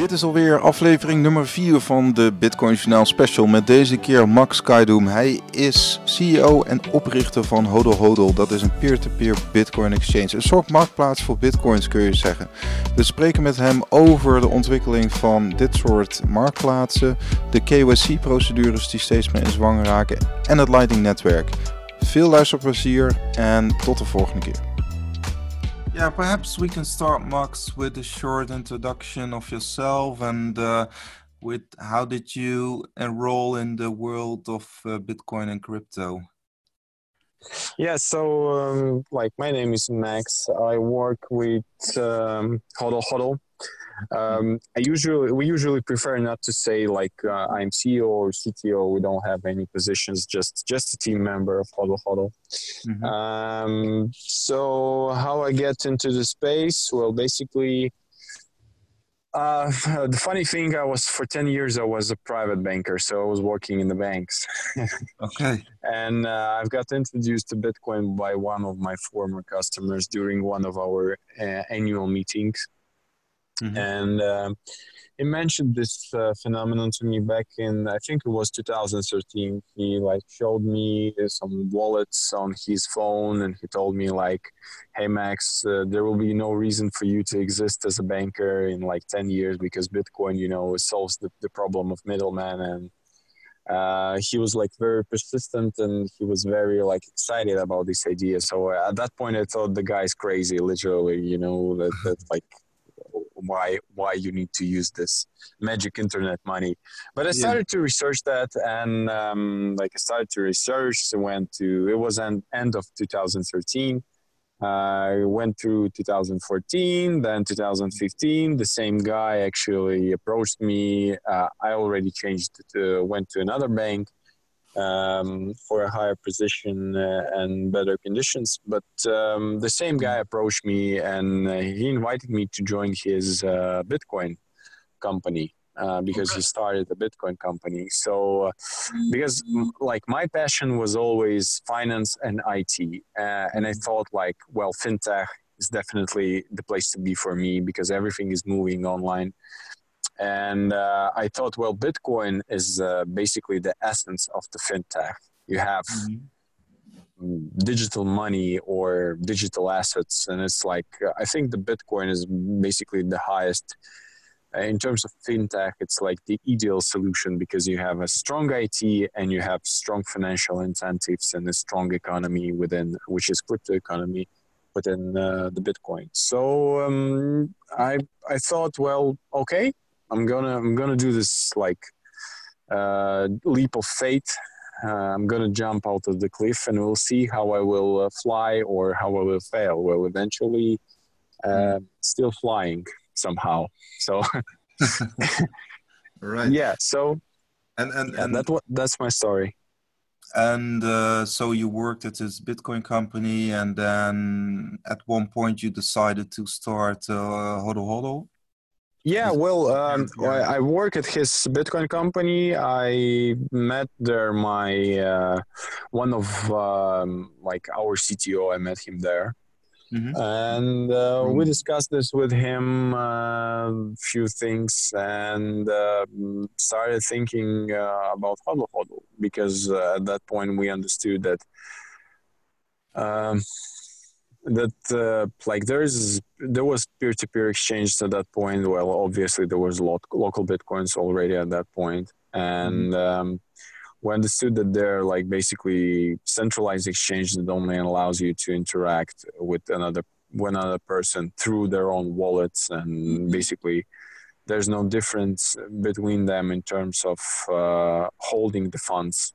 Dit is alweer aflevering nummer 4 van de Bitcoin Journaal Special. Met deze keer Max Kaidoum. Hij is CEO en oprichter van Hodl Hodl. Dat is een peer-to-peer Bitcoin exchange. Een soort marktplaats voor Bitcoins kun je zeggen. We spreken met hem over de ontwikkeling van dit soort marktplaatsen. De KYC-procedures die steeds meer in zwang raken. En het Lightning-netwerk. Veel luisterplezier en tot de volgende keer. Yeah, perhaps we can start, Max, with a short introduction of yourself and uh, with how did you enroll in the world of uh, Bitcoin and crypto? Yeah, so um, like my name is Max. I work with um, Hodl Hodl. Um, I usually we usually prefer not to say like uh, I'm CEO or CTO. We don't have any positions, just just a team member of Hodl Hodl. Mm-hmm. Um, so how I get into the space? Well, basically. Uh, the funny thing, I was for 10 years, I was a private banker, so I was working in the banks. okay. And uh, I've got introduced to Bitcoin by one of my former customers during one of our uh, annual meetings. Mm-hmm. And um, he mentioned this uh, phenomenon to me back in I think it was 2013. He like showed me some wallets on his phone, and he told me like, "Hey Max, uh, there will be no reason for you to exist as a banker in like 10 years because Bitcoin, you know, solves the, the problem of middlemen and." Uh, he was like very persistent and he was very like excited about this idea. So uh, at that point, I thought the guy's crazy, literally. You know that, that like why why you need to use this magic internet money but i started yeah. to research that and um, like i started to research so went to it was an end of 2013 I went through 2014, then 2015. The same guy actually approached me. Uh, I already changed, to, went to another bank, um, for a higher position uh, and better conditions. But um, the same guy approached me and uh, he invited me to join his uh, Bitcoin company. Uh, because okay. he started a Bitcoin company. So, uh, because like my passion was always finance and IT, uh, and I thought like, well, fintech is definitely the place to be for me because everything is moving online. And uh, I thought, well, Bitcoin is uh, basically the essence of the fintech. You have mm-hmm. digital money or digital assets, and it's like uh, I think the Bitcoin is basically the highest uh, in terms of fintech. It's like the ideal solution because you have a strong IT and you have strong financial incentives and a strong economy within, which is crypto economy within uh, the Bitcoin. So um, I I thought, well, okay, I'm gonna I'm gonna do this like uh, leap of faith. Uh, I'm gonna jump out of the cliff, and we'll see how I will uh, fly or how I will fail. Well, eventually, uh, still flying somehow. So, right. Yeah. So, and and, yeah, and that what that's my story. And uh, so you worked at this Bitcoin company, and then at one point you decided to start uh, Hodl Hodl. Yeah, well, um, I, I, work at his Bitcoin company. I met there my uh, one of um, like our CTO. I met him there, mm-hmm. and uh, we discussed this with him a uh, few things, and uh, started thinking uh, about Hodl Hodl because uh, at that point we understood that. Um, that uh, like there's there was peer-to-peer exchange at that point well obviously there was a lot, local bitcoins already at that point and mm-hmm. um, we understood that they're like basically centralized exchange that only allows you to interact with another with another person through their own wallets and mm-hmm. basically there's no difference between them in terms of uh, holding the funds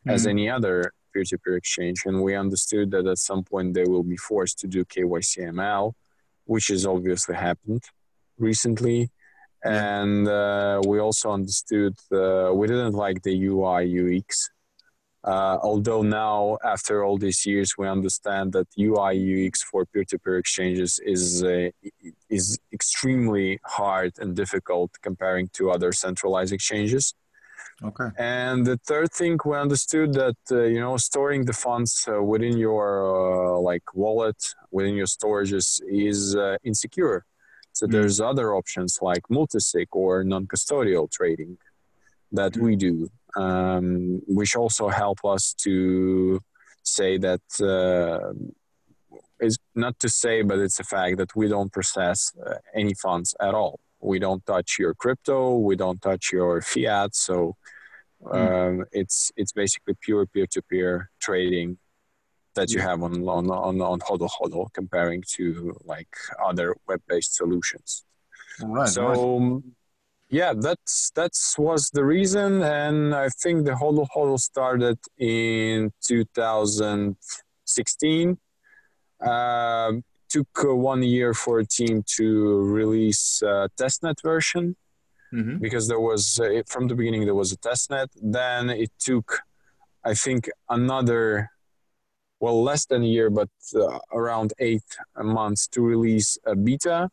mm-hmm. as any other peer-to-peer exchange and we understood that at some point they will be forced to do KYCML which has obviously happened recently. And uh, we also understood uh, we didn't like the UI UX uh, although now after all these years we understand that UI UX for peer-to-peer exchanges is uh, is extremely hard and difficult comparing to other centralized exchanges Okay. And the third thing, we understood that uh, you know storing the funds uh, within your uh, like wallet, within your storages, is uh, insecure. So mm-hmm. there's other options like multisig or non-custodial trading that we do, um, which also help us to say that uh, is not to say, but it's a fact that we don't process uh, any funds at all. We don't touch your crypto, we don't touch your fiat. So hmm. um, mm. it's it's basically pure peer-to-peer trading that you have on on on, on Hodl Hodl comparing to like other web-based solutions. Right. So. Right. Yeah, that's that's was the reason, and I think the Hodl Hodl started in 2016 uh, took uh, one year for a team to release a testnet version mm-hmm. because there was uh, from the beginning there was a testnet. Then it took, I think, another well less than a year, but uh, around eight months to release a beta.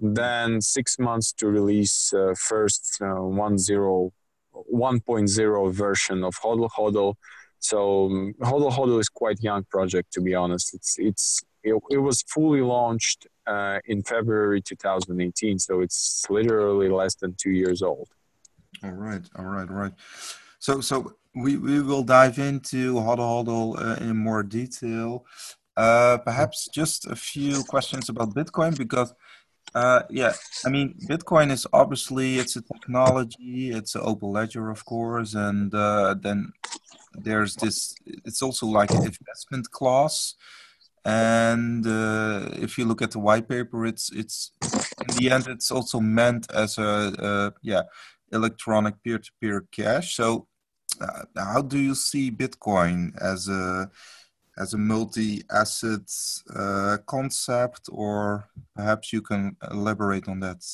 Then six months to release uh, first uh, 1.0, 1.0 version of Hodl Hodl so um, Hodl Hodl is quite young project to be honest. It's it's it, it was fully launched uh, in February 2018, so it's literally less than two years old. All right, all right, all right. So so we we will dive into Hodl Hodl uh, in more detail. Uh, perhaps just a few questions about Bitcoin because uh, yeah, I mean, Bitcoin is obviously it's a technology, it's an open ledger, of course, and uh, then there's this it's also like an investment class and uh, if you look at the white paper it's it's in the end it's also meant as a, yeah electronic peer-to-peer cash. So uh, how do you see bitcoin as a as a multi-asset uh, concept? Or perhaps you can elaborate on that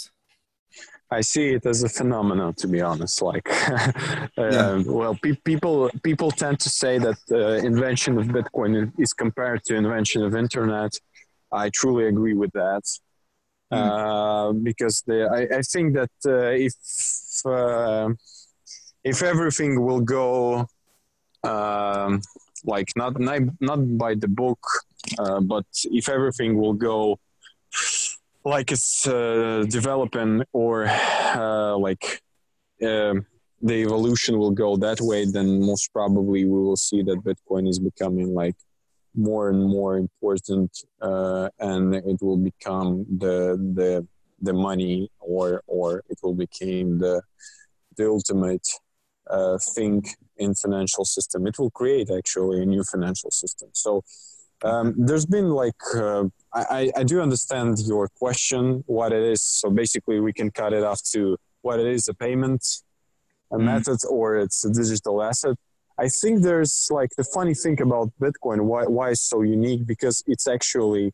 I see it as a phenomenon, to be honest. Like, uh, yeah. well, pe- people people tend to say that the invention of Bitcoin is compared to invention of internet. I truly agree with that mm. uh, because the, I, I, think that uh, if uh, if everything will go um, like not not not by the book, uh, but if everything will go like it's uh, developing or uh, like uh, the evolution will go that way, then most probably we will see that Bitcoin is becoming like more and more important, uh, and it will become the the the money, or or it will become the the ultimate uh, thing in financial system. It will create actually a new financial system. So um, there's been like uh, I, I do understand your question, what it is. So basically, we can cut it off to what it is a payment a mm. method or it's a digital asset. I think there's like the funny thing about Bitcoin, why, why it's so unique, because it's actually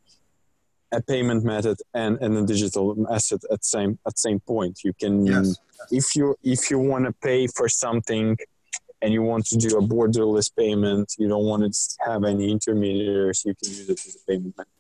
a payment method and, and a digital asset at same at same point. You can yes. if you if you want to pay for something and you want to do a borderless payment, you don't want to have any intermediaries, you can use it as a payment method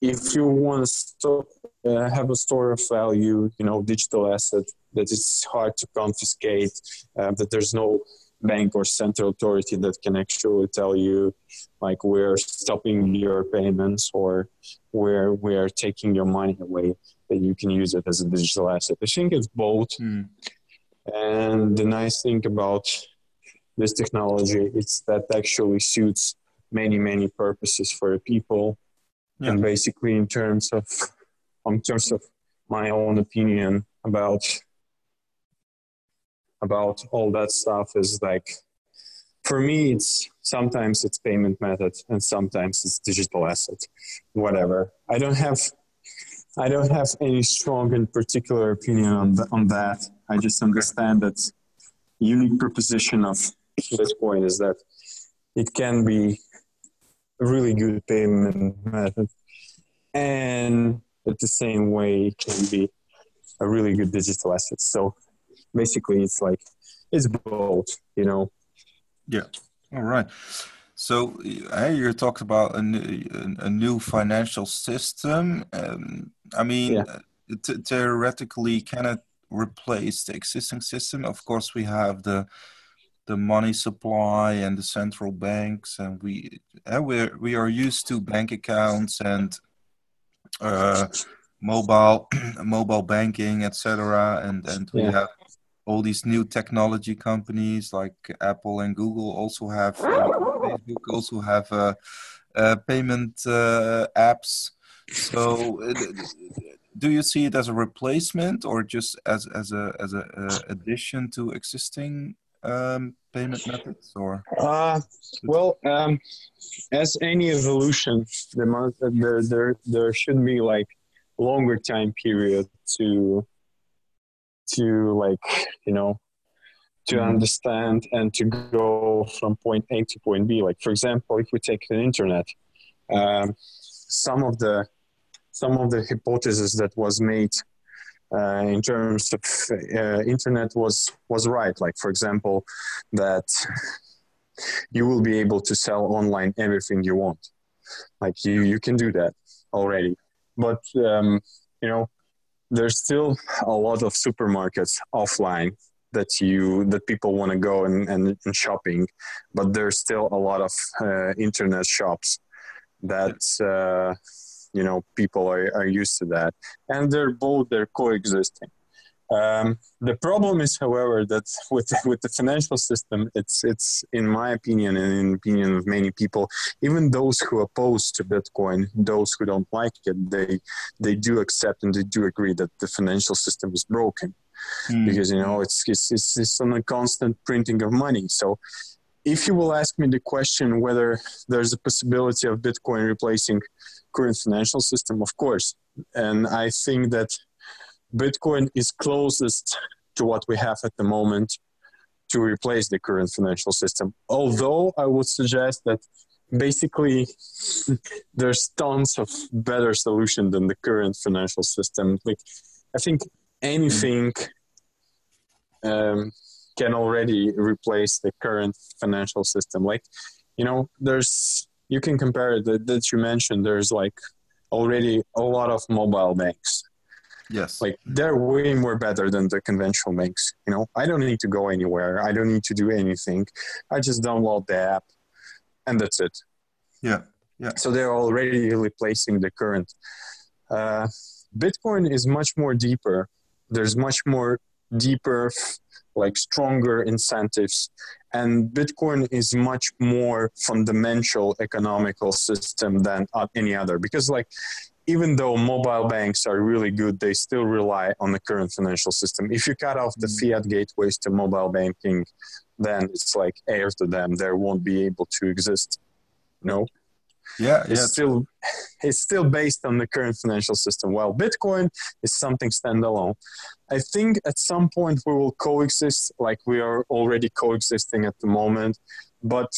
if you want to uh, have a store of value, you know, digital asset that is hard to confiscate, uh, that there's no bank or central authority that can actually tell you, like, we're stopping your payments or where we're taking your money away, that you can use it as a digital asset. I think it's both. Mm. And the nice thing about this technology it's that actually suits many, many purposes for people. Yeah. and basically in terms of in terms of my own opinion about about all that stuff is like for me it's sometimes it's payment method and sometimes it's digital asset whatever. I don't have i don't have any strong and particular opinion on, the, on that. I just understand that unique proposition of bitcoin is that it can be a really good payment method. And at the same way it can be a really good digital asset. So basically it's like it's both you know? Yeah. All right. So hey, you talked about a new, a new financial system. Um, i mean yeah. Uh, theoretically can it replace the existing system? Of course we have the the money supply and the central banks and we uh, we we are used to bank accounts and uh, mobile mobile banking, etc. And and we yeah. have all these new technology companies like Apple and Google also have uh, Facebook also have uh, uh, payment uh, apps. So, uh, do you see it as a replacement or just as as a as a addition to existing um, payment methods or uh, well um, as any evolution the there, there there there should be like longer time period to to like you know to mm-hmm. understand and to go from point A to point B. Like for example, if we take the internet, um, some of the some of the hypothesis that was made uh, in terms of uh, internet was was right. Like for example, that you will be able to sell online everything you want. Like you you can do that already, but um, you know there's still a lot of supermarkets offline that you that people want to go and, and, and, shopping but there's still a lot of uh, internet shops that uh, you know people are, are used to that and they're both they're coexisting um, the problem is, however, that with with the financial system, it's it's in my opinion and in opinion of many people, even those who oppose to Bitcoin, those who don't like it, they they do accept and they do agree that the financial system is broken, mm. because you know it's, it's it's it's on a constant printing of money. So, if you will ask me the question whether there's a possibility of Bitcoin replacing current financial system, of course, and I think that Bitcoin is closest to what we have at the moment to replace the current financial system. Although I would suggest that basically there's tons of better solution than the current financial system. Like I think anything um, can already replace the current financial system. Like you know, there's you can compare it that, that you mentioned. There's like already a lot of mobile banks Yes. Like they're way more better than the conventional banks. You know, I don't need to go anywhere. I don't need to do anything. I just download the app and that's it. Yeah. Yeah. So they're already replacing the current. Uh, Bitcoin is much more deeper. There's much more deeper, like stronger incentives. And Bitcoin is much more fundamental economical system than any other because like even though mobile banks are really good, they still rely on the current financial system. If you cut off the mm. fiat gateways to mobile banking, then it's like air to them. They won't be able to exist. No. Yeah, it's yeah. still it's still based on the current financial system. While Bitcoin is something standalone. I think at some point we will coexist, like we are already coexisting at the moment. But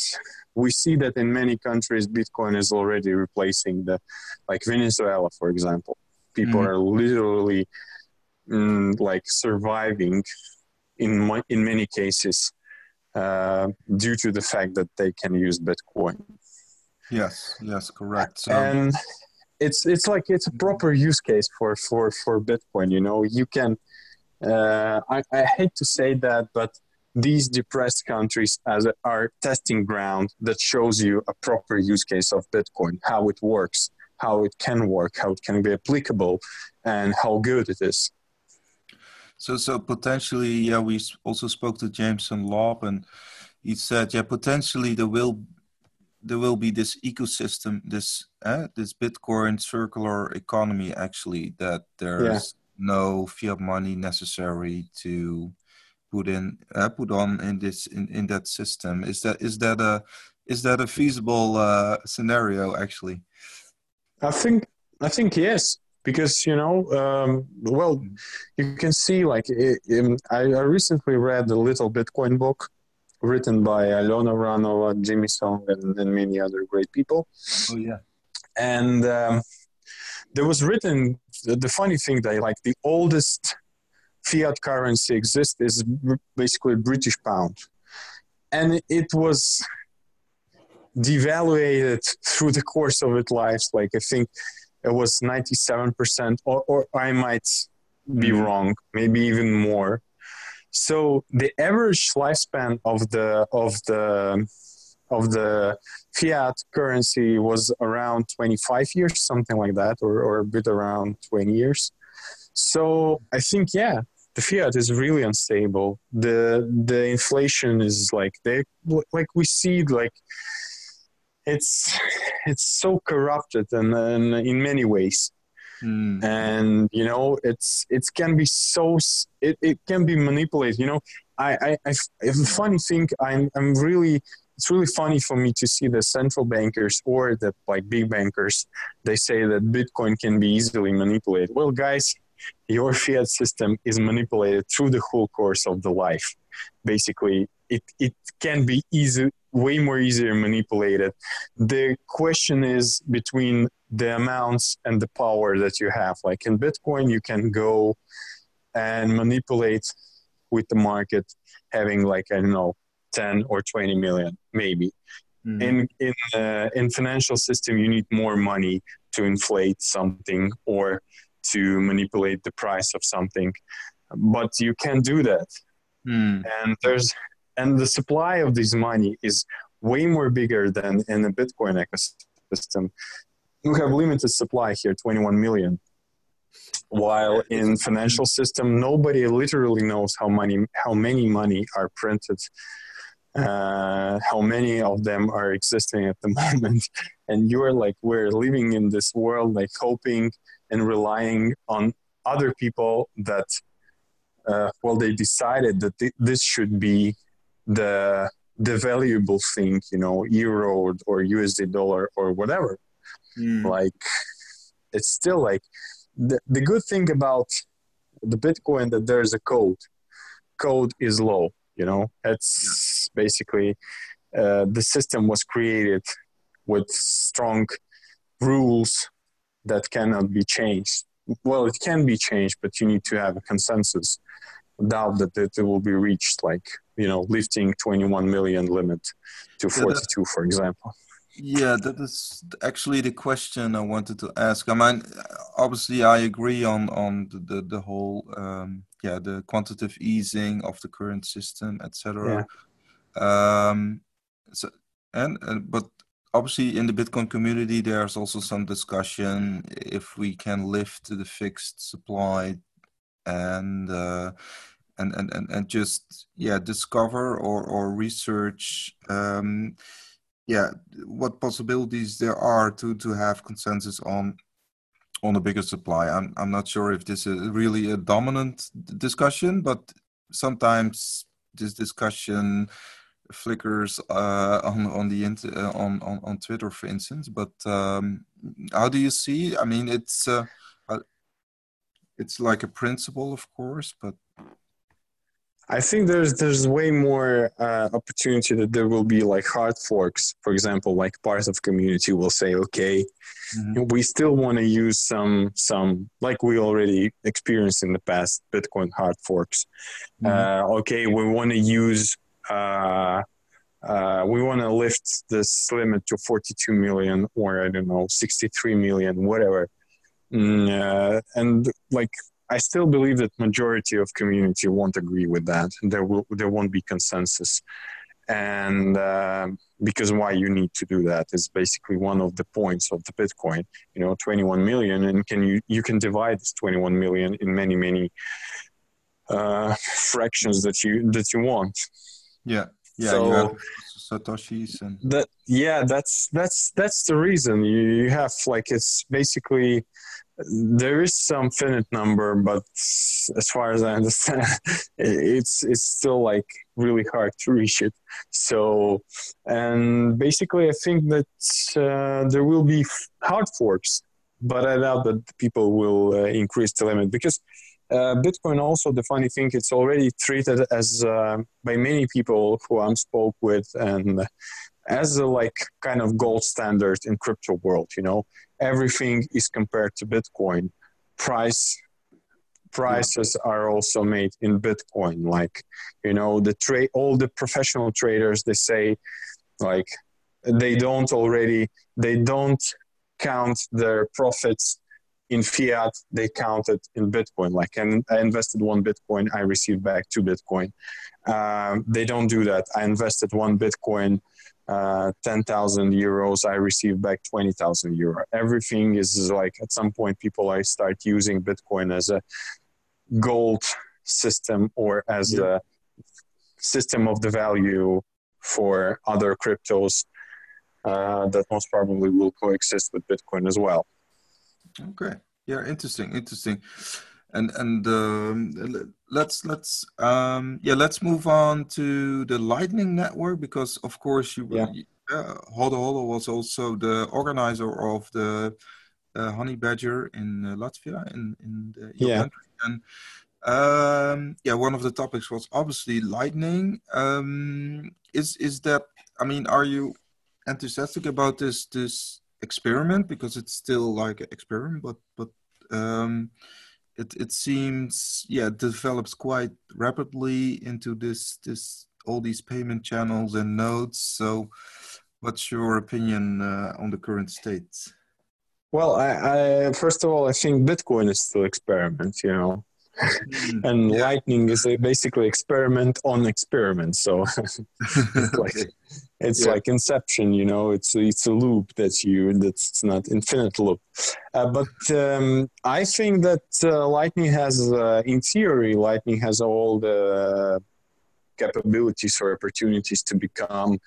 we see that in many countries, Bitcoin is already replacing the, like Venezuela, for example. People mm-hmm. are literally mm, like surviving in my, in many cases uh, due to the fact that they can use Bitcoin. Yes, yes, correct. So. And it's it's like it's a proper use case for for for Bitcoin. You know, you can. Uh, I, I hate to say that, but these depressed countries as a, are testing ground that shows you a proper use case of Bitcoin, how it works, how it can work, how it can be applicable, and how good it is. So, so potentially, yeah, we also spoke to Jameson Lopp, and he said, yeah, potentially there will there will be this ecosystem, this uh, this Bitcoin circular economy, actually, that there's yeah. no fiat money necessary to put in uh, put on in this in, in that system is that is that a is that a feasible uh, scenario actually i think i think yes because you know um, well mm. you can see like it, it, I, I recently read the little bitcoin book written by Alena Vranova jimmy song and, and many other great people oh yeah and um, there was written the, the funny thing that like the oldest fiat currency exists is basically British pound. And it was devaluated through the course of its life. Like I think it was 97%, or, or I might be mm-hmm. wrong, maybe even more. So the average lifespan of the of the of the fiat currency was around 25 years, something like that, or, or a bit around 20 years. So I think, yeah, the fiat is really unstable. The the inflation is like they like we see like it's it's so corrupted and, and in many ways. Mm. And you know, it's it can be so it, it can be manipulated. You know, I I, I funny thing I'm I'm really it's really funny for me to see the central bankers or the like big bankers they say that bitcoin can be easily manipulated well guys your fiat system is manipulated through the whole course of the life basically it, it can be easy way more easier manipulated the question is between the amounts and the power that you have. Like in bitcoin you can go and manipulate with the market having like i don't know 10 or 20 million maybe. Mm-hmm. in in uh, in financial system you need more money to inflate something or to manipulate the price of something. But you can do that. Mm. and there's and the supply of this money is way more bigger than in the bitcoin ecosystem you have limited supply here 21 million. While in financial system nobody literally knows how many how many money are printed uh, how many of them are existing at the moment. And you're like we're living in this world like hoping and relying on other people that uh, well they decided that th- this should be the the valuable thing you know euro or, or usd dollar or whatever mm. like it's still like the, the good thing about the bitcoin that there's a code. Code is low you know? It's basically uh, the system was created with strong rules that cannot be changed. Well it can be changed but you need to have a consensus doubt that it will be reached like you know lifting 21 million limit to 42 for example yeah that is actually the question i wanted to ask i mean obviously i agree on on the the, the whole um, yeah the quantitative easing of the current system etc yeah. um so and, and but obviously in the bitcoin community there's also some discussion if we can lift the fixed supply and uh and and and, and just yeah discover or or research um yeah what possibilities there are to to have consensus on on a bigger supply. I'm I'm not sure if this is really a dominant discussion, but sometimes this discussion flickers uh, on on the uh, on, on on Twitter, for instance. But um, how do you see? I mean, it's uh, uh it's like a principle, of course, but I think there's there's way more uh, opportunity that there will be like hard forks. For example, like part of community will say, okay, mm-hmm. we still want to use some some like we already experienced in the past Bitcoin hard forks. Mm-hmm. Uh, okay, we want to use. Uh, uh, we want to lift this limit to 42 million or I don't know 63 million, whatever. Mm, uh, and like I still believe that majority of community won't agree with that. There will there won't be consensus, and uh, because why you need to do that is basically one of the points of the Bitcoin. You know, 21 million, and can you you can divide this 21 million in many many uh, fractions that you that you want. Yeah, yeah. So, satoshis and that yeah that's that's that's the reason you, you have like it's basically there is some finite number, but as far as I understand, it's it's still like really hard to reach it. So, and basically, I think that uh, there will be hard forks, but I doubt that people will uh, increase the limit because uh, Bitcoin. Also, the funny thing, it's already treated as uh, by many people who I'm spoke with and as a like kind of gold standard in crypto world. You know, everything is compared to Bitcoin. Price prices are also made in Bitcoin. Like, you know, the trade all the professional traders they say like they don't already they don't count their profits in fiat, they count it in Bitcoin. Like, and I invested one Bitcoin, I received back two Bitcoin. Um, they don't do that. I invested one Bitcoin uh, 10,000 euros, I receive back 20,000 euro. Everything is like at some point people I start using Bitcoin as a gold system or as yeah. a system of the value for other cryptos uh, that most probably will coexist with Bitcoin as well. Okay. Yeah. Interesting. Interesting. And and um, let's let's um, yeah let's move on to the Lightning Network because of course you yeah. Uh, Hodl was also the organizer of the uh, Honey Badger in uh, Latvia in in the yeah. country and um, yeah one of the topics was obviously Lightning. Um, is is that I mean are you enthusiastic about this this experiment because it's still like an experiment, but but um, it it seems yeah develops quite rapidly into this this all these payment channels and nodes. So, what's your opinion uh, on the current state? Well, I, I, first of all, I think Bitcoin is still experiment. You know, Mm. and yeah. lightning is a basically experiment on experiment so it's like it's yeah. like inception you know it's it's a loop that's you that's not infinite loop uh, but um, i think that uh, lightning has uh, in theory lightning has all the capabilities or opportunities to become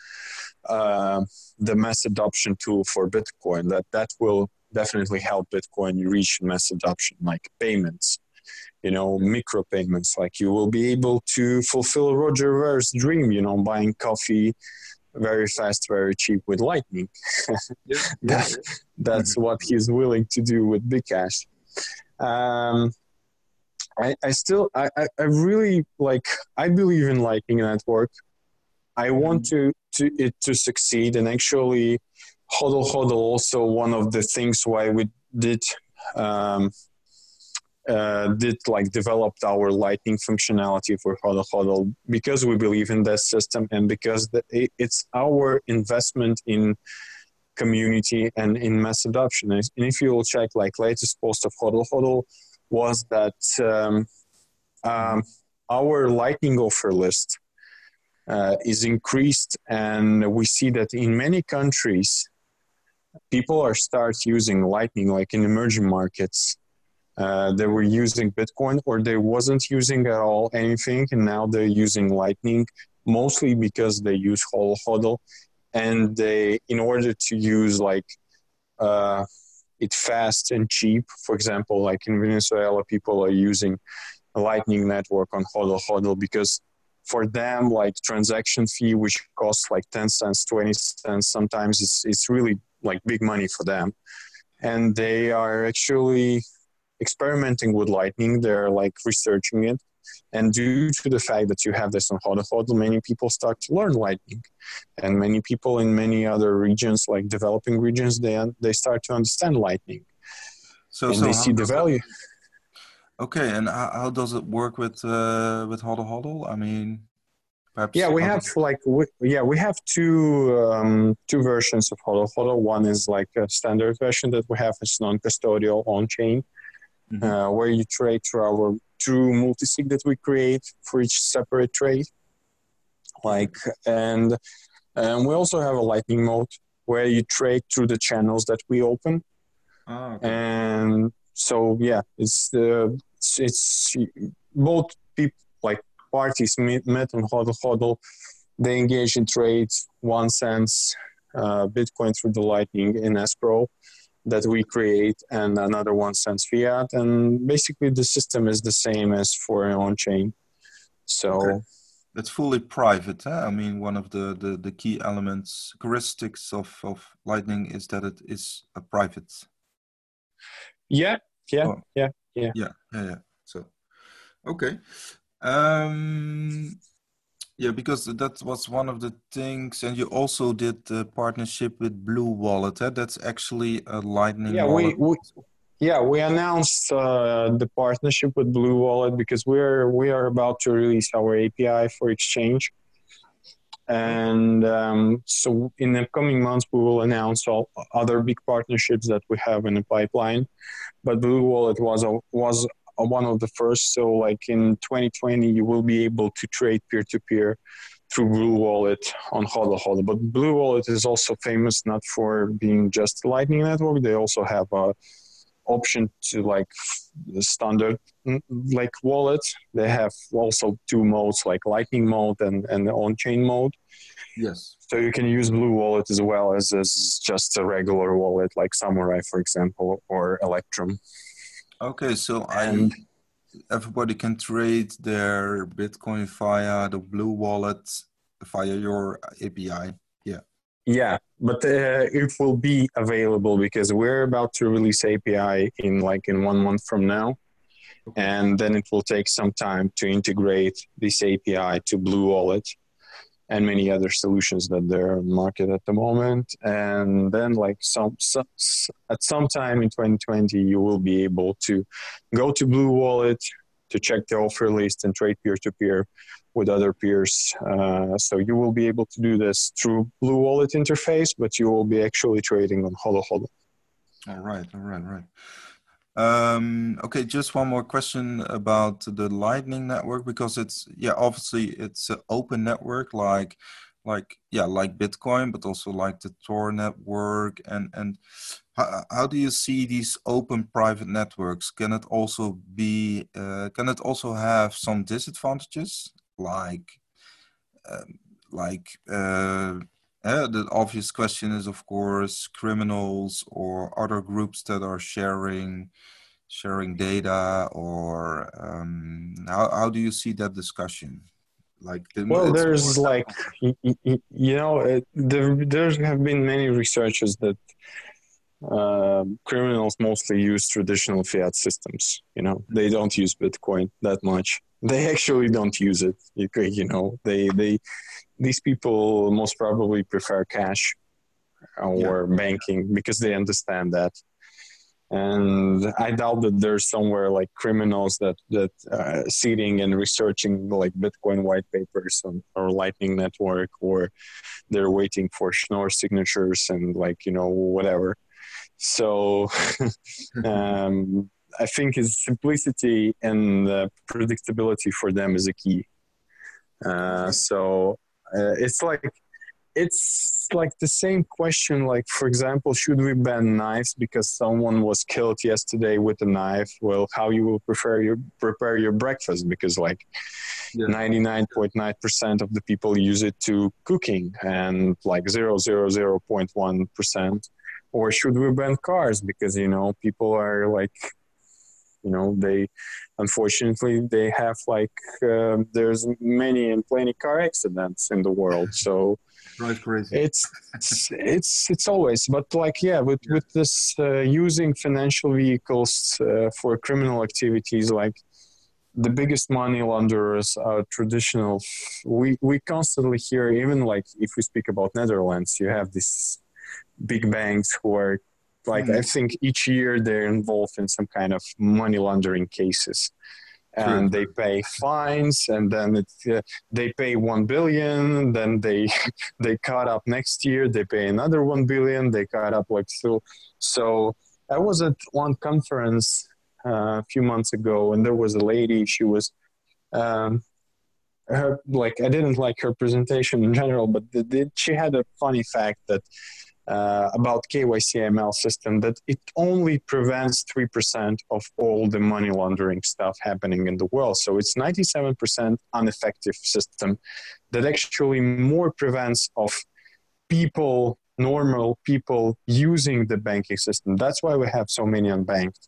uh, the mass adoption tool for bitcoin that that will definitely help bitcoin reach mass adoption like payments you know, micro payments. Like you will be able to fulfill Roger Ver's dream, you know, buying coffee very fast, very cheap with Lightning. yeah, that. That's mm-hmm. what he's willing to do with Bcash. Um, I, I still, I, I really like, I believe in Lightning Network. I want mm-hmm. to, to it to succeed and actually Hodl Hodl also one of the things why we did um, uh, did like developed our lightning functionality for Hodl Hodl because we believe in that system and because the, it's our investment in community and in mass adoption. And if you will check like latest post of Hodl Hodl was that um, um, our lightning offer list uh, is increased and we see that in many countries people are start using lightning like in emerging markets uh, they were using Bitcoin or they wasn't using at all anything, and now they're using Lightning mostly because they use Hodl Hodl, and they in order to use like uh, it fast and cheap. For example, like in Venezuela, people are using Lightning network on Hodl Hodl because for them, like transaction fee, which costs like 10 cents, 20 cents, sometimes it's, it's really like big money for them. And they are actually experimenting with lightning they're like researching it. And due to the fact that you have this on Hodl many people start to learn lightning. And many people in many other regions like developing regions they they start to understand lightning. So, and so they see the value. Okay and how, how, does it work with uh, with Hodl Hodl? i mean Perhaps yeah, we have like we, yeah we have two um, two versions of Hodl Hodl. One is like a standard version that we have. Is non-custodial on-chain, mm-hmm. uh, where you trade through our true multi-sig that we create for each separate trade. Like and and we also have a lightning mode where you trade through the channels that we open. Oh, okay. And so yeah, it's the it's, it's both people like parties met, met on Hodl Hodl. They engage in trades, one cents uh, Bitcoin through the Lightning in escrow, that we create and another one sends fiat and basically the system is the same as for an on-chain so okay. it's fully private huh? i mean one of the, the the key elements characteristics of of lightning is that it is a private yeah yeah oh. yeah yeah yeah yeah yeah so okay um yeah, because that was one of the things, and you also did the partnership with Blue Wallet. Eh? That's actually a Lightning. Yeah, wallet. we, we yeah we announced uh, the partnership with Blue Wallet because we're we are about to release our API for exchange, and um, so in the coming months we will announce all other big partnerships that we have in the pipeline. But Blue Wallet was a, was one of the first. So like in 2020, you will be able to trade peer to peer through Blue Wallet on Hodl Hodl. But Blue Wallet is also famous not for being just a Lightning Network. They also have a option to like the standard mm, like wallet. They have also two modes like Lightning mode and, and on-chain mode. Yes. So you can use Blue Wallet as well as, as just a regular wallet like Samurai, for example, or Electrum. Okay, so and I everybody can trade their Bitcoin via the Blue Wallet via your API. Yeah. Yeah, but uh, it will be available because we're about to release API in like in one month from now, and then it will take some time to integrate this API to Blue Wallet and many other solutions that they're on market at the moment. And then, like some, some at some time in 2020, you will be able to go to Blue Wallet to check the offer list and trade peer to peer with other peers. Uh, so you will be able to do this through Blue Wallet interface, but you will be actually trading on Hodl Hodl. All right, all right, all right. Um, okay, just one more question about the Lightning Network because it's yeah, obviously it's an open network like like yeah, like Bitcoin, but also like the Tor network and and how, how do you see these open private networks? Can it also be uh, can it also have some disadvantages like um, like uh, uh, the obvious question is, of course, criminals or other groups that are sharing sharing data, or um, how how do you see that discussion? Like, the, well, there's like you know, it, there there have been many researchers that uh, criminals mostly use traditional fiat systems. You know, they don't use Bitcoin that much. They actually don't use it. You, you know, they they these people most probably prefer cash or yeah. banking because they understand that. And i doubt that there's somewhere like criminals that that uh, sitting and researching like bitcoin white papers on, or lightning network or they're waiting for schnorr signatures and like you know whatever. So um, i think his simplicity and uh, predictability for them is a key. Uh, so uh, it's like it's like the same question like for example should we ban knives because someone was killed yesterday with a knife? Well how you will prefer your prepare your breakfast because like 99.9% of the people use it to cooking and like 0.1% or should we ban cars because you know people are like you know they unfortunately they have like uh, there's many and plenty car accidents in the world so crazy it's it's it's, it's always but like yeah with yeah. with this uh, using financial vehicles uh, for criminal activities like the biggest money launderers are traditional we we constantly hear even like if we speak about netherlands you have these big banks who are like mm. I think each year they're involved in some kind of money laundering cases, and they pay fines, and then it, uh, they pay one billion. Then they they cut up next year. They pay another one billion. They cut up like so. So I was at one conference uh, a few months ago, and there was a lady. She was. Um, her like I didn't like her presentation in general, but the, the, she had a funny fact that uh, about KYCML system that it only prevents 3% of all the money laundering stuff happening in the world. So it's 97% ineffective system that actually more prevents of people, normal people using the banking system. That's why we have so many unbanked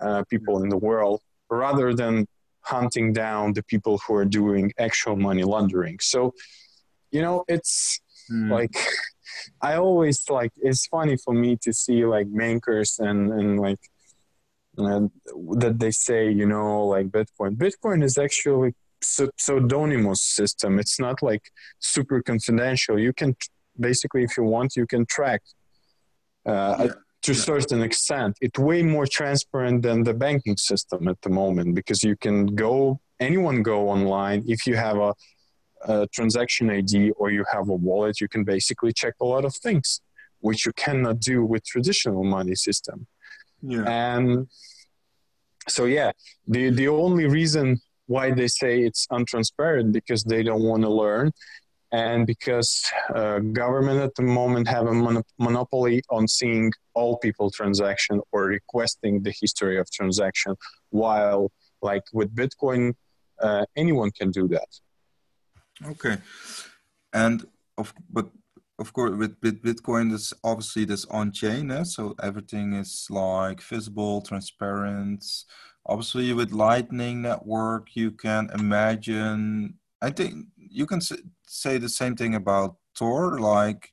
uh, people in the world rather than hunting down the people who are doing actual money laundering. So, you know, it's mm. like I always like it's funny for me to see like bankers and and like uh, that they say you know like Bitcoin. Bitcoin is actually pseudonymous system. It's not like super confidential. You can basically, if you want, you can track. Uh, yeah. To a yeah. certain extent, it's way more transparent than the banking system at the moment because you can go, anyone go online if you have a a transaction ID or you have a wallet, you can basically check a lot of things, which you cannot do with traditional money system. Yeah. And so yeah, the the only reason why they say it's untransparent because they don't want to learn and because uh, government at the moment have a mon- monopoly on seeing all people transaction or requesting the history of transaction while like with bitcoin uh, anyone can do that okay and of but of course with, with bitcoin it's obviously this on chain eh? so everything is like visible transparent obviously with lightning network you can imagine i think you can say the same thing about tor like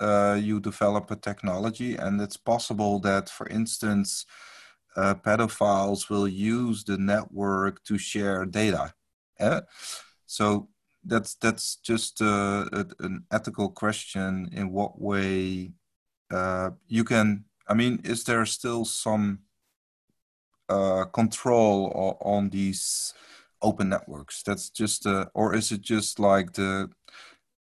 uh, you develop a technology and it's possible that for instance uh, pedophiles will use the network to share data eh? so that's that's just uh, a, an ethical question in what way uh, you can i mean is there still some uh, control on these open networks? That's just uh, or is it just like the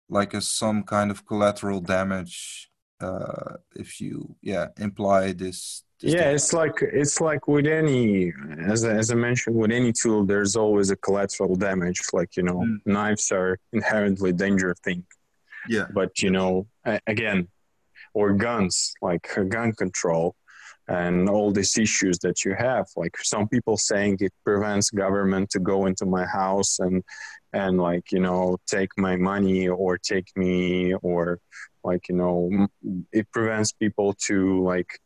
like a some kind of collateral damage uh, if you yeah imply this, yeah it's like it's like with any as I, as I mentioned with any tool there's always a collateral damage like you know mm. knives are inherently dangerous thing yeah but you know again or guns like gun control and all these issues that you have like some people saying it prevents government to go into my house and and like you know take my money or take me or like you know it prevents people to like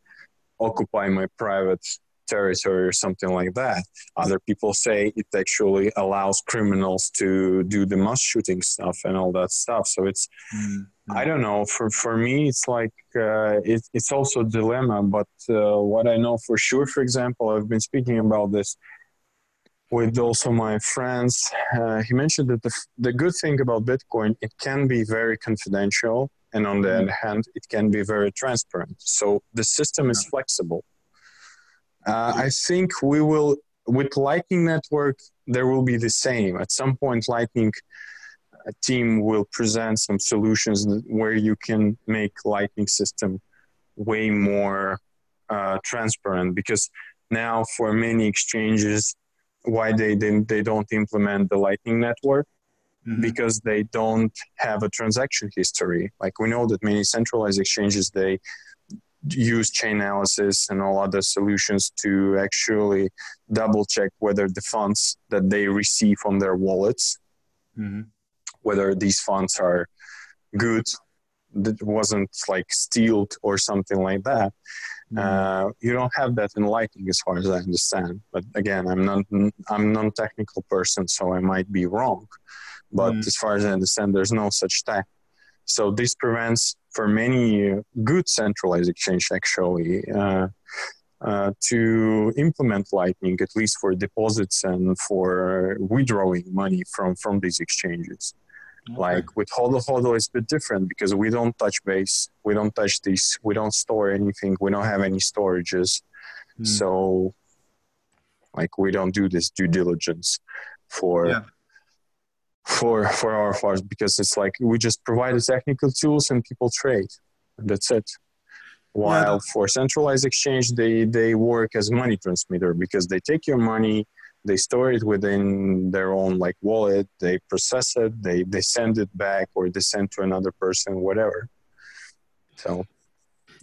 occupy my private territory or something like that other people say it actually allows criminals to do the mass shooting stuff and all that stuff so it's mm-hmm. I don't know. For for me, it's like uh, it, it's also a dilemma. But uh, what I know for sure, for example, I've been speaking about this with also my friends. Uh, he mentioned that the the good thing about Bitcoin, it can be very confidential, and on the mm-hmm. other hand, it can be very transparent. So the system is flexible. Uh, I think we will with Lightning Network. There will be the same. At some point, Lightning a team will present some solutions where you can make lightning system way more uh, transparent because now for many exchanges why they didn't they don't implement the lightning network mm-hmm. because they don't have a transaction history. Like we know that many centralized exchanges they use Chainalysis and all other solutions to actually double check whether the funds that they receive on their wallets mm-hmm. whether these funds are good that wasn't like stealed or something like that. Mm. uh, you don't have that in lightning as far as i understand. But again i'm not i'm non-technical person so i might be wrong but mm. as far as i understand there's no such tech so this prevents for many good centralized exchange actually uh, uh, to implement Lightning, at least for deposits and for withdrawing money from, from these exchanges. Okay. Like with Hodl Hodl, it's a bit different because we don't touch base, we don't touch this, we don't store anything, we don't have any storages. Mm. So, like, we don't do this due diligence for. Yeah. For for our farms, because it's like we just provide the technical tools and people trade. That's it. While yeah. for centralized exchange, they they work as money transmitter because they take your money, they store it within their own like wallet they process it they they send it back or they send to another person whatever so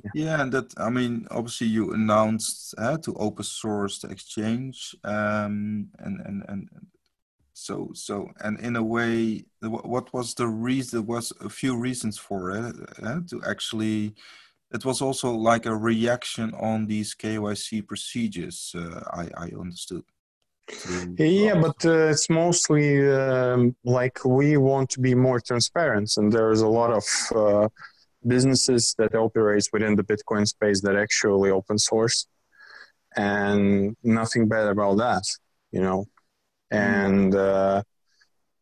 yeah, yeah and that i mean obviously you announced uh, to open source the exchange um, and and and so so and in a way what was the reason there was a few reasons for it uh, to actually it was also like a reaction on these kyc procedures uh, i i understood yeah but uh, it's mostly um, like we want to be more transparent and there's a lot of uh, businesses that operates within the bitcoin space that actually open source and nothing bad about that you know. And uh,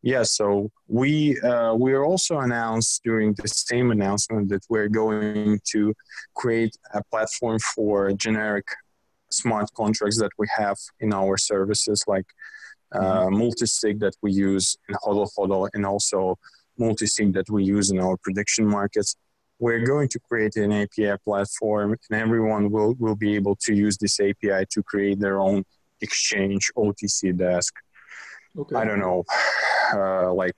yeah so we uh, we also announced during the same announcement that we're going to create a platform for generic smart contracts that we have in our services, like uh, mm-hmm. multi-sig that we use in Hodl Hodl and also multi-sig that we use in our prediction markets. We're going to create an API platform and everyone will, will be able to use this API to create their own exchange OTC desk. Okay. I don't know, uh, like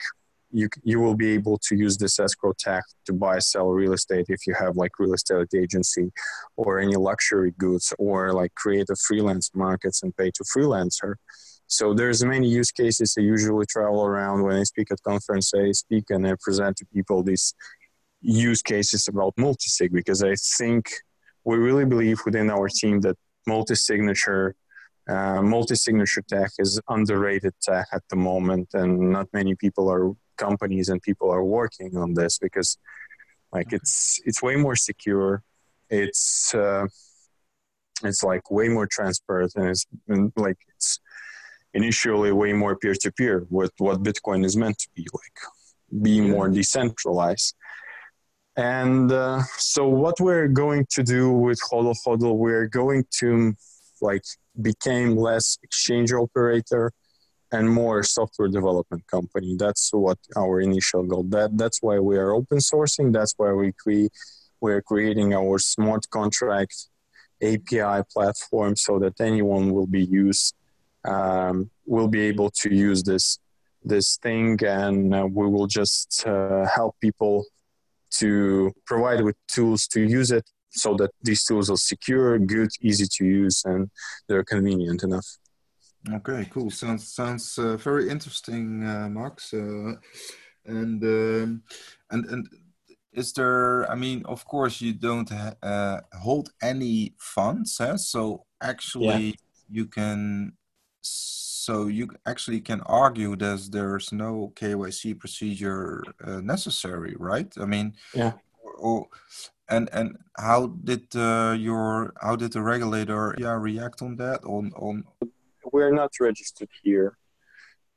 you you will be able to use this escrow tag to buy sell real estate if you have like real estate agency or any luxury goods or like create a freelance markets and pay to freelancer so there's many use cases i usually travel around when i speak at conference i speak and i present to people these use cases about multisig because i think we really believe within our team that multi-signature uh, multi-signature tech is underrated tech at the moment, and not many people are companies and people are working on this because, like, okay. it's it's way more secure. It's uh, it's like way more transparent, and it's and like it's initially way more peer-to-peer with what Bitcoin is meant to be like, being yeah. more decentralized. And uh, so, what we're going to do with Hodl Hodl, we're going to like became less exchange operator and more software development company. That's what our initial goal. That that's why we are open sourcing. That's why we cre- we're creating our smart contract API platform so that anyone will be used um, will be able to use this this thing, and uh, we will just uh, help people to provide with tools to use it so that these tools are secure, good, easy to use, and they're convenient enough. Okay, cool. Sounds sounds uh, very interesting, uh, Max. Uh, and um, and and is there? I mean, of course, you don't uh, hold any funds, huh? so actually yeah. you can. So you actually can argue that there's no KYC procedure uh, necessary, right? I mean, yeah. Or, and and how did uh, your how did the regulator yeah react on that on on? We're not registered here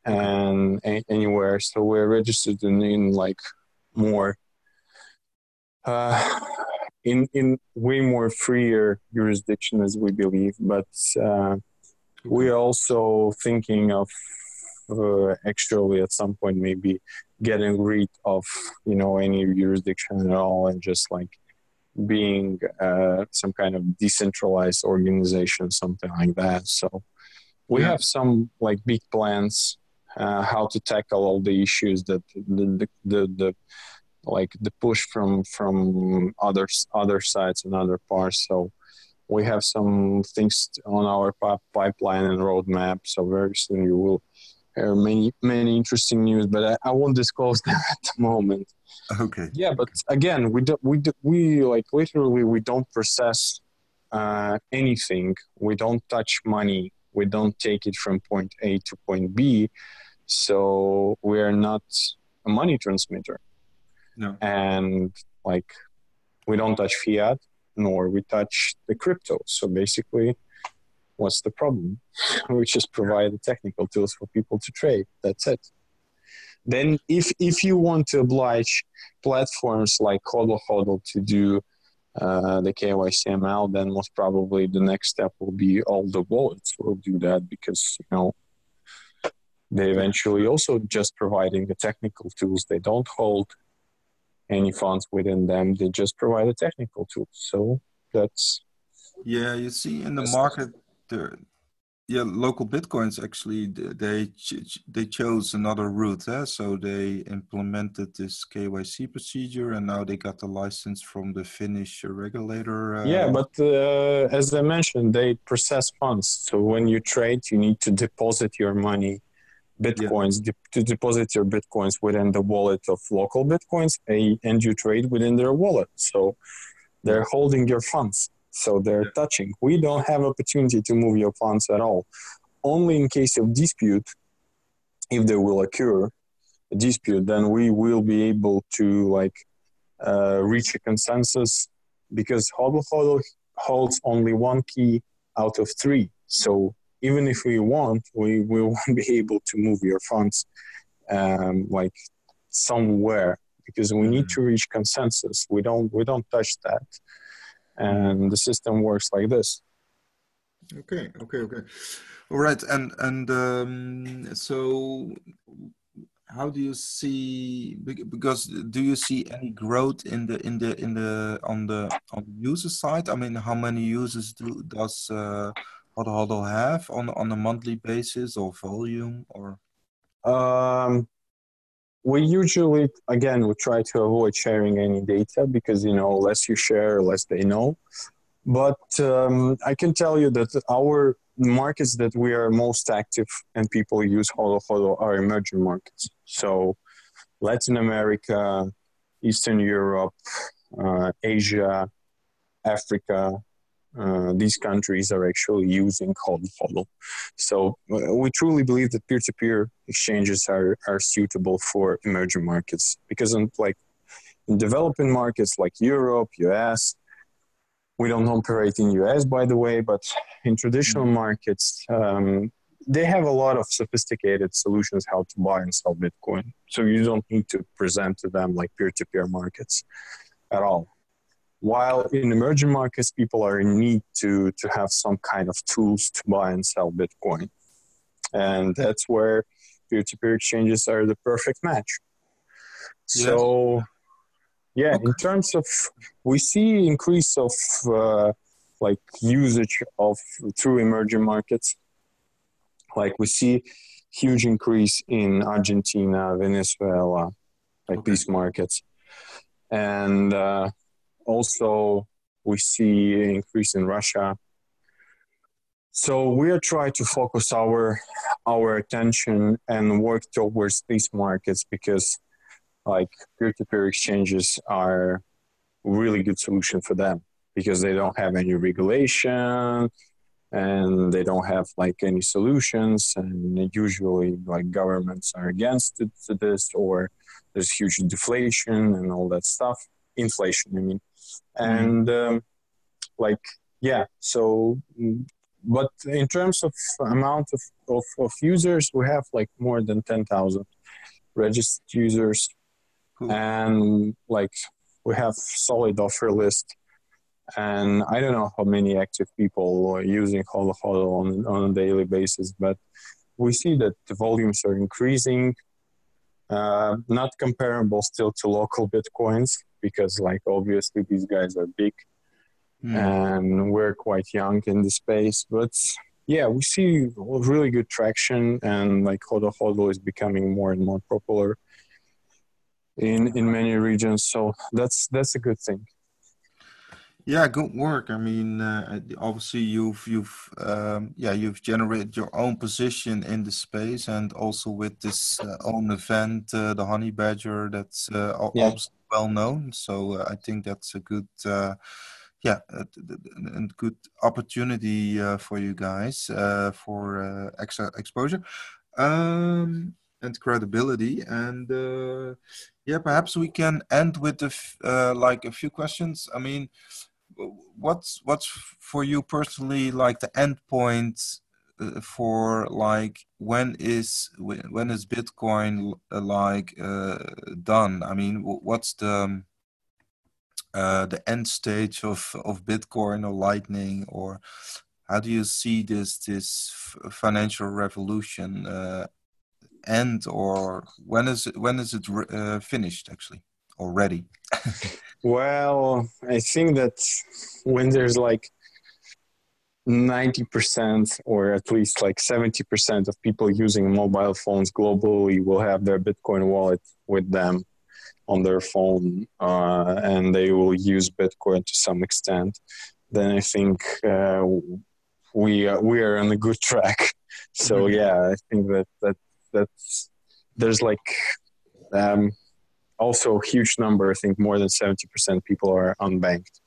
and anywhere. So we're registered in, in like more uh, in in way more freer jurisdiction as we believe. But uh, we're also thinking of uh, actually at some point maybe getting rid of you know any jurisdiction at all and just like being uh, some kind of decentralized organization, something like that. So we yeah. have some like big plans uh, how to tackle all the issues that the, the, the, the like the push from from other other sides and other parts. So we have some things on our pipeline and roadmap. So very soon you will hear many many interesting news, but I, I won't disclose them at the moment. Okay. Yeah, but again, we don't we do, we like literally we don't process uh, anything. We don't touch money. We don't take it from point A to point B. So we are not a money transmitter. No. And like we don't touch fiat nor we touch the crypto. So basically, what's the problem? we just provide the technical tools for people to trade. That's it. Then, if if you want to oblige platforms like Hodl Hodl to do uh, the KYCML, then most probably the next step will be all the wallets will do that because you know they eventually also just providing the technical tools. They don't hold any funds within them. They just provide the technical tools. So that's yeah. You see in the market there yeah, LocalBitcoins actually they they chose another route. Eh? So they implemented this KYC procedure, and now they got the license from the Finnish regulator. Uh... Yeah, but uh, as I mentioned, they process funds. So when you trade, you need to deposit your money, bitcoins, yeah. de- to deposit your bitcoins within the wallet of LocalBitcoins, and you trade within their wallet. So they're holding your funds. So they're touching. We don't have opportunity to move your funds at all. Only in case of dispute, if there will occur a dispute, then we will be able to like uh, reach a consensus because Hodl Hodl holds only one key out of three. So even if we want, we, we won't be able to move your funds um, like somewhere because we need mm-hmm. to reach consensus. We don't we don't touch that and the system works like this. Okay okay okay. All right and and um, so how do you see because do you see any growth in the in the in the on the on the user side? I mean how many users do does uh Hodl Hodl have on on a monthly basis or volume or? Um we usually again we try to avoid sharing any data because you know less you share less they know. But um, i can tell you that our markets that we are most active and people use hodl hodl are emerging markets. So latin america eastern europe uh, asia africa uh, these countries are actually using hodl hodl so uh, we truly believe that peer-to-peer exchanges are, are suitable for emerging markets because in like in developing markets like europe us we don't operate in us by the way but in traditional mm-hmm. markets um, they have a lot of sophisticated solutions how to buy and sell bitcoin. So you don't need to present to them like peer-to-peer markets at all while in emerging markets, people are in need to, to have some kind of tools to buy and sell Bitcoin. And that's where peer to peer exchanges are the perfect match. So, yeah, okay. in terms of, we see increase of uh, like usage of through emerging markets. Like we see huge increase in Argentina, Venezuela, like okay. these markets. And uh, also, we see an increase in Russia. So we are trying to focus our our attention and work towards these markets because, like peer-to-peer exchanges are really good solution for them because they don't have any regulation and they don't have like any solutions. And usually like governments are against it, this or there's huge deflation and all that stuff. Inflation i mean Mm-hmm. and um, like yeah so but in terms of amount of, of, of users we have like more than 10000 registered users cool. and like we have solid offer list and i don't know how many active people are using hodl hodl on, on a daily basis but we see that the volumes are increasing uh, not comparable still to LocalBitcoins because like obviously these guys are big mm. and we're quite young in the space but yeah we see really good traction and like hodl hodl is becoming more and more popular in in many regions so that's that's a good thing yeah, good work. I mean, uh, obviously you've you've um, yeah you've generated your own position in the space, and also with this uh, own event, uh, the Honey Badger, that's uh, yeah well known. So uh, I think that's a good, uh, yeah, a, good opportunity uh, for you guys uh, for uh, extra exposure um, and credibility. And uh, yeah, perhaps we can end with a like a few questions. I mean, what's what's for you personally like the end point for like when is when is bitcoin uh, like uh, done? I mean what's the um, uh, the end stage of of bitcoin or lightning or how do you see this this financial revolution uh, end or when is it when is it uh, finished actually already well i think that when there's like 90% or at least like 70% of people using mobile phones globally will have their Bitcoin wallet with them on their phone uh, and they will use Bitcoin to some extent, then I think uh, we, are, we are on a good track. So mm-hmm. yeah, I think that, that that's, there's like um, also a huge number, I think more than 70% people are unbanked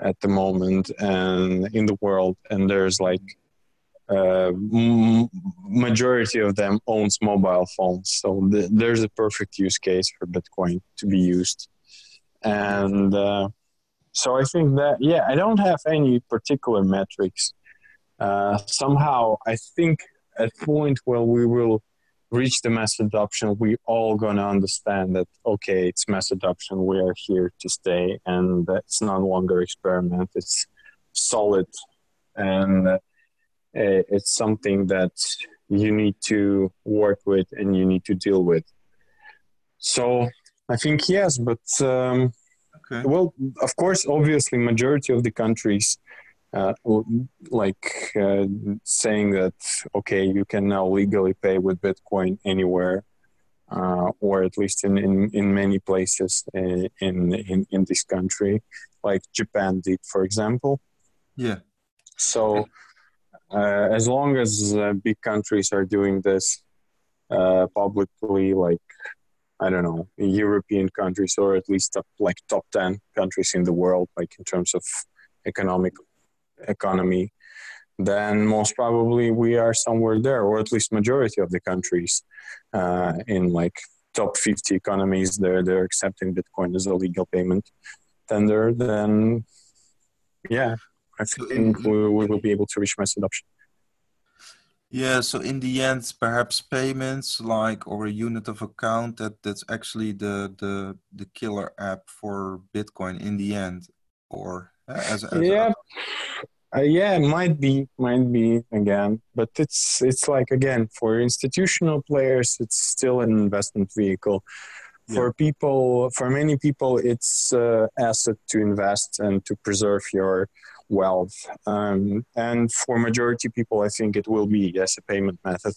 at the moment and in the world and there's like uh, m- majority of them owns mobile phones. So th- there's a perfect use case for bitcoin to be used. And uh, so i think that yeah i don't have any particular metrics. Uh, somehow i think at point where we will reach the mass adoption, we all gonna understand that okay, it's mass adoption. We are here to stay, and it's no longer experiment. It's solid, and uh, it's something that you need to work with and you need to deal with. So I think yes, but um, okay. well, of course, obviously, majority of the countries uh, like uh, saying that okay you can now legally pay with bitcoin anywhere uh, or at least in, in, in many places in, in, in this country, like Japan did, for example. Yeah. So, uh, as long as uh, big countries are doing this uh, publicly, like I don't know, European countries or at least top, like top ten countries in the world, like in terms of economic economy, then most probably we are somewhere there, or at least majority of the countries uh, in like top 50 economies, they're they're accepting Bitcoin as a legal payment tender. Then, yeah, I think we, we will be able to reach mass adoption. Yeah, so in the end, perhaps payments like or a unit of account that that's actually the the the killer app for Bitcoin in the end, or as, as yeah. Uh, yeah, it might be, might be again, but it's it's like again for institutional players, it's still an investment vehicle. Yeah. For people, for many people, it's uh, asset to invest and to preserve your wealth. Um, and for majority people, I think it will be yes a payment method,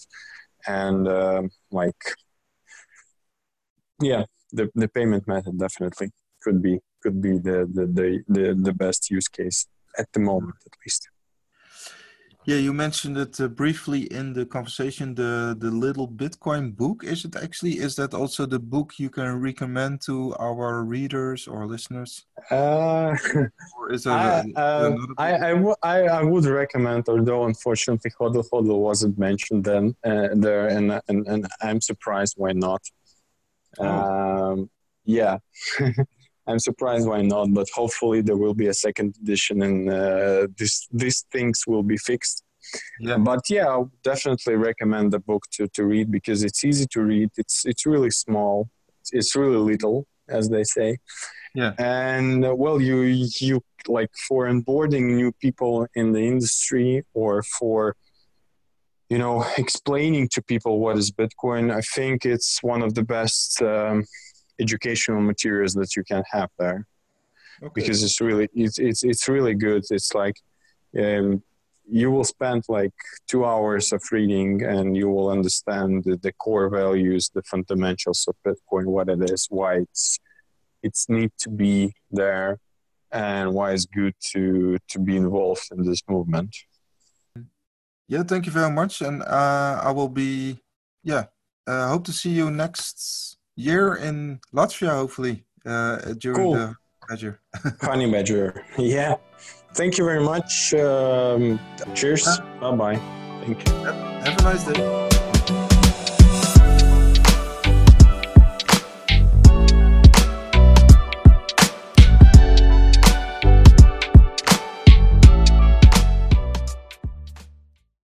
and uh, like yeah, the the payment method definitely could be could be the the the the, the best use case at the moment at least. Yeah, you mentioned it uh, briefly in the conversation. The the little Bitcoin book is it actually? Is that also the book you can recommend to our readers or listeners? Uh, or is I, uh, I, I, w- I, I would recommend, although unfortunately Hodl Hodl wasn't mentioned then uh, there, and, and and I'm surprised why not. Oh. Um, yeah. I'm surprised why not, but hopefully there will be a second edition and uh, this, these things will be fixed. Yeah. But yeah, I definitely recommend the book to, to read because it's easy to read. It's it's really small. It's really little, as they say. Yeah. And uh, well, you you like for onboarding new people in the industry or for you know explaining to people what is Bitcoin. I think it's one of the best. Um, educational materials that you can have there. Okay. because it's really it's, it's it's really good. It's like um, you will spend like two hours of reading and you will understand the, the, core values the fundamentals of bitcoin what it is why it's it's need to be there and why it's good to to be involved in this movement. Yeah thank you very much. And uh, i will be yeah uh, hope to see you next year in Latvia, hopefully, uh, during cool. the Badger. Honey Badger. Yeah. Thank you very much. Um, cheers. Bye bye. Thank you. Have a nice day.